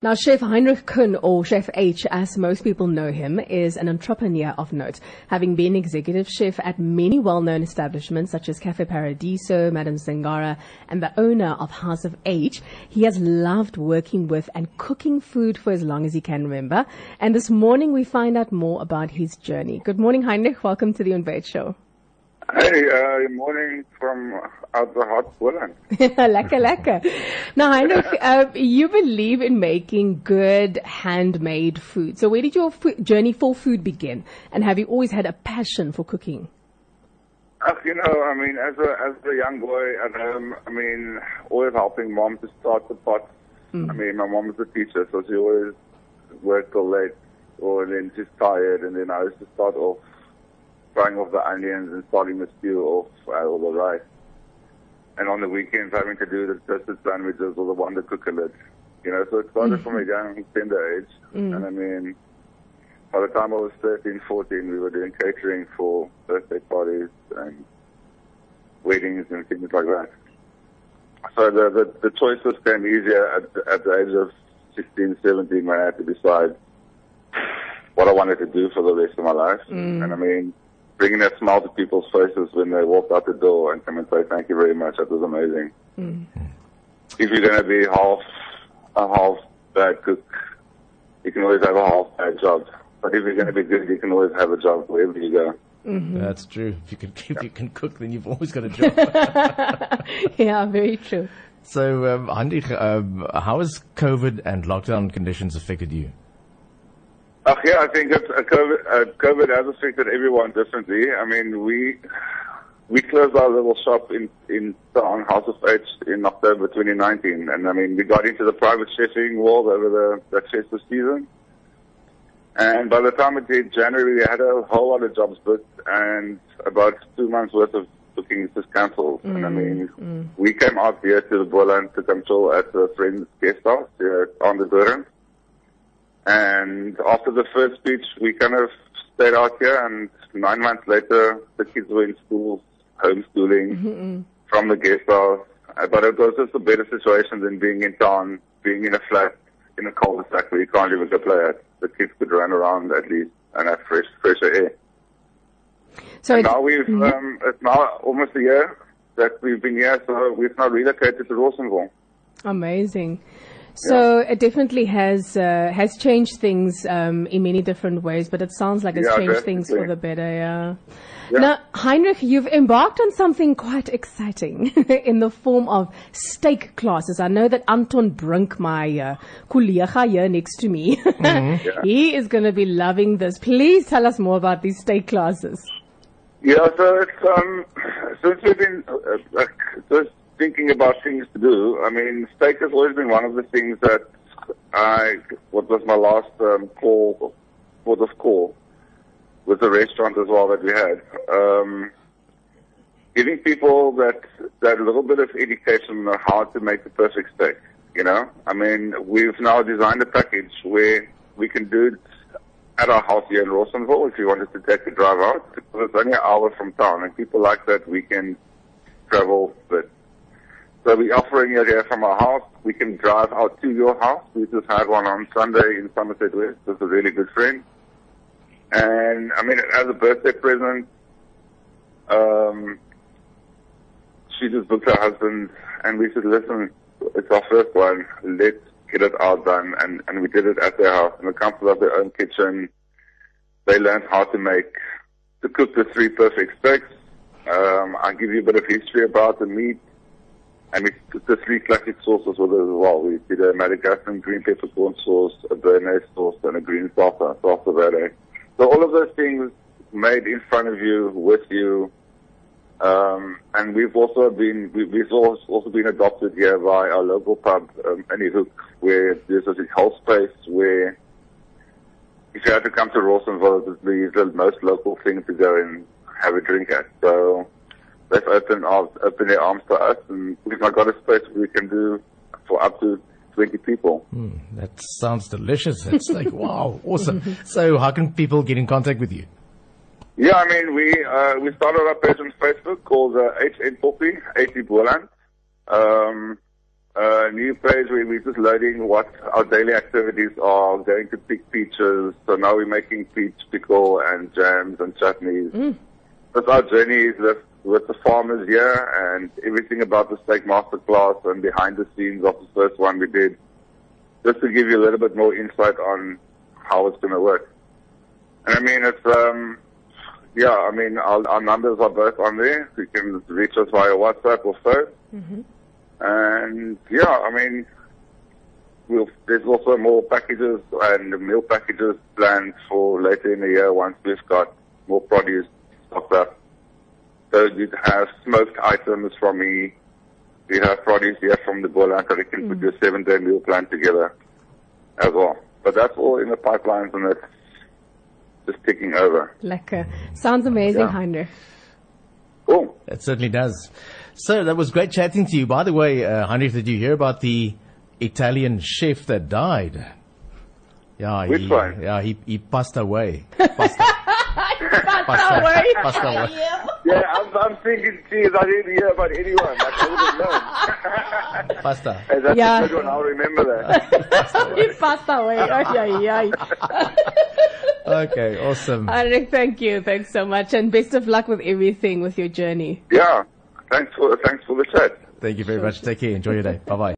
Now, Chef Heinrich Kuhn, or Chef H, as most people know him, is an entrepreneur of note, having been executive chef at many well-known establishments such as Cafe Paradiso, Madame Zingara, and the owner of House of H. He has loved working with and cooking food for as long as he can remember. And this morning we find out more about his journey. Good morning, Heinrich. Welcome to the Unveiled Show. Hey, uh, morning from out the hot Boland. lekker, lekker. Now, Heinrich, uh, you believe in making good handmade food. So where did your journey for food begin? And have you always had a passion for cooking? Uh, you know, I mean, as a as a young boy at home, I mean, always helping mom to start the pot. Mm. I mean, my mom was a teacher, so she always worked till late, or then she's tired, and then I used to start off frying off the onions and starting the stew off uh, all the rice. And on the weekends, having to do the toasted sandwiches or the Wonder Cooker You know, so it started mm. from a young, tender age. Mm. And I mean, by the time I was 13, 14, we were doing catering for birthday parties and weddings and things like that. So the, the, the choices came easier at, at the age of 16, 17 when I had to decide what I wanted to do for the rest of my life. Mm. And I mean, bringing that smile to people's faces when they walk out the door and come and say thank you very much. That was amazing. Mm. If you're going to be half a half bad cook, you can always have a half bad job. But if you're going to be good, you can always have a job wherever you go. Mm-hmm. That's true. If you can, if yeah. you can cook, then you've always got a job. yeah, very true. So, um, Heinrich, um, how has COVID and lockdown conditions affected you? Uh, yeah, I think it's, uh, COVID, uh, COVID has affected everyone differently. I mean, we we closed our little shop in in on House of H in October 2019, and I mean, we got into the private chefing world over the the festive season. And by the time it hit January, we had a whole lot of jobs booked, and about two months worth of bookings just cancelled. Mm, and I mean, mm. we came out here to the Boland to come chill at a friend's guest house here on the Durham. And after the first speech, we kind of stayed out here and nine months later, the kids were in school, homeschooling mm-hmm. from the guest house. Uh, but it was just a better situation than being in town, being in a flat, in a cul-de-sac where you can't even go play at. The kids could run around at least and have fresh, fresher air. So and now we've, mm-hmm. um, it's now almost a year that we've been here, so we've now relocated to Rawsonville. Amazing. So yeah. it definitely has uh, has changed things um, in many different ways, but it sounds like it's yeah, changed definitely. things for the better. Yeah. yeah. Now, Heinrich, you've embarked on something quite exciting in the form of steak classes. I know that Anton Brink, my uh, colleague here next to me, mm-hmm. he is going to be loving this. Please tell us more about these steak classes. Yeah, so it's um, since we've been uh, just thinking about things to do, I mean, steak has always been one of the things that I, what was my last um, call, port of call, with the restaurant as well that we had. Um, giving people that, that little bit of education on how to make the perfect steak, you know? I mean, we've now designed a package where we can do it at our house here in Rawsonville if you wanted to take a drive out. It's only an hour from town and people like that weekend travel, but so we're offering it here from our house. We can drive out to your house. We just had one on Sunday in Somerset West with a really good friend. And I mean, as a birthday present, um, she just booked her husband and we said, listen, it's our first one. Let's get it all done. And, and we did it at their house in the comfort of their own kitchen. They learned how to make, to cook the three perfect steaks. Um, I'll give you a bit of history about the meat. And put the three classic sauces with it as well. We did a Madagascan green peppercorn sauce, a Béarnaise sauce, and a green salsa, salsa verde. So all of those things made in front of you, with you. Um, and we've also been, we, we've also been adopted here by our local pub, um, Annie Hook, where there's a whole space where if you have to come to Rawsonville, it's the most local thing to go and have a drink at. So they've opened, opened their arms to us, and we've now got a space we can do for up to 20 people. Mm, that sounds delicious. It's like, wow, awesome. So how can people get in contact with you? Yeah, I mean, we uh, we started our page on Facebook called uh, HN Poppy, 80 Boland. Um, a new page where we're just loading what our daily activities are, going to pick peaches. So now we're making peach pickle and jams and chutneys. Mm. That's our journey is with, with the farmers here and everything about the steak masterclass and behind the scenes of the first one we did. Just to give you a little bit more insight on how it's going to work. And I mean, it's, um, yeah, I mean, our, our, numbers are both on there. You can reach us via WhatsApp or phone. Mm-hmm. And yeah, I mean, we'll, there's also more packages and meal packages planned for later in the year once we've got more produce stocked up. So you have smoked items from me. You have produce here from the Boland that you can mm. put your seven day meal plan together as well. But that's all in the pipelines and it's just ticking over. Lekker. Sounds amazing, yeah. Heinrich. Cool. It certainly does. So that was great chatting to you. By the way, uh, Heinrich, did you hear about the Italian chef that died? Yeah, Which he, one? Yeah, he, he passed away. Passed, passed away. Passed away. Yeah, I'm, I'm thinking, geez, I didn't hear about anyone. I would have known. Pasta. Hey, that's yeah. a good one. I'll remember that. he passed away. Ay, ay, ay. okay, awesome. Heinrich, thank you. Thanks so much. And best of luck with everything with your journey. Yeah. Thanks for, thanks for the chat. Thank you very sure. much. Take care. Enjoy your day. Bye bye.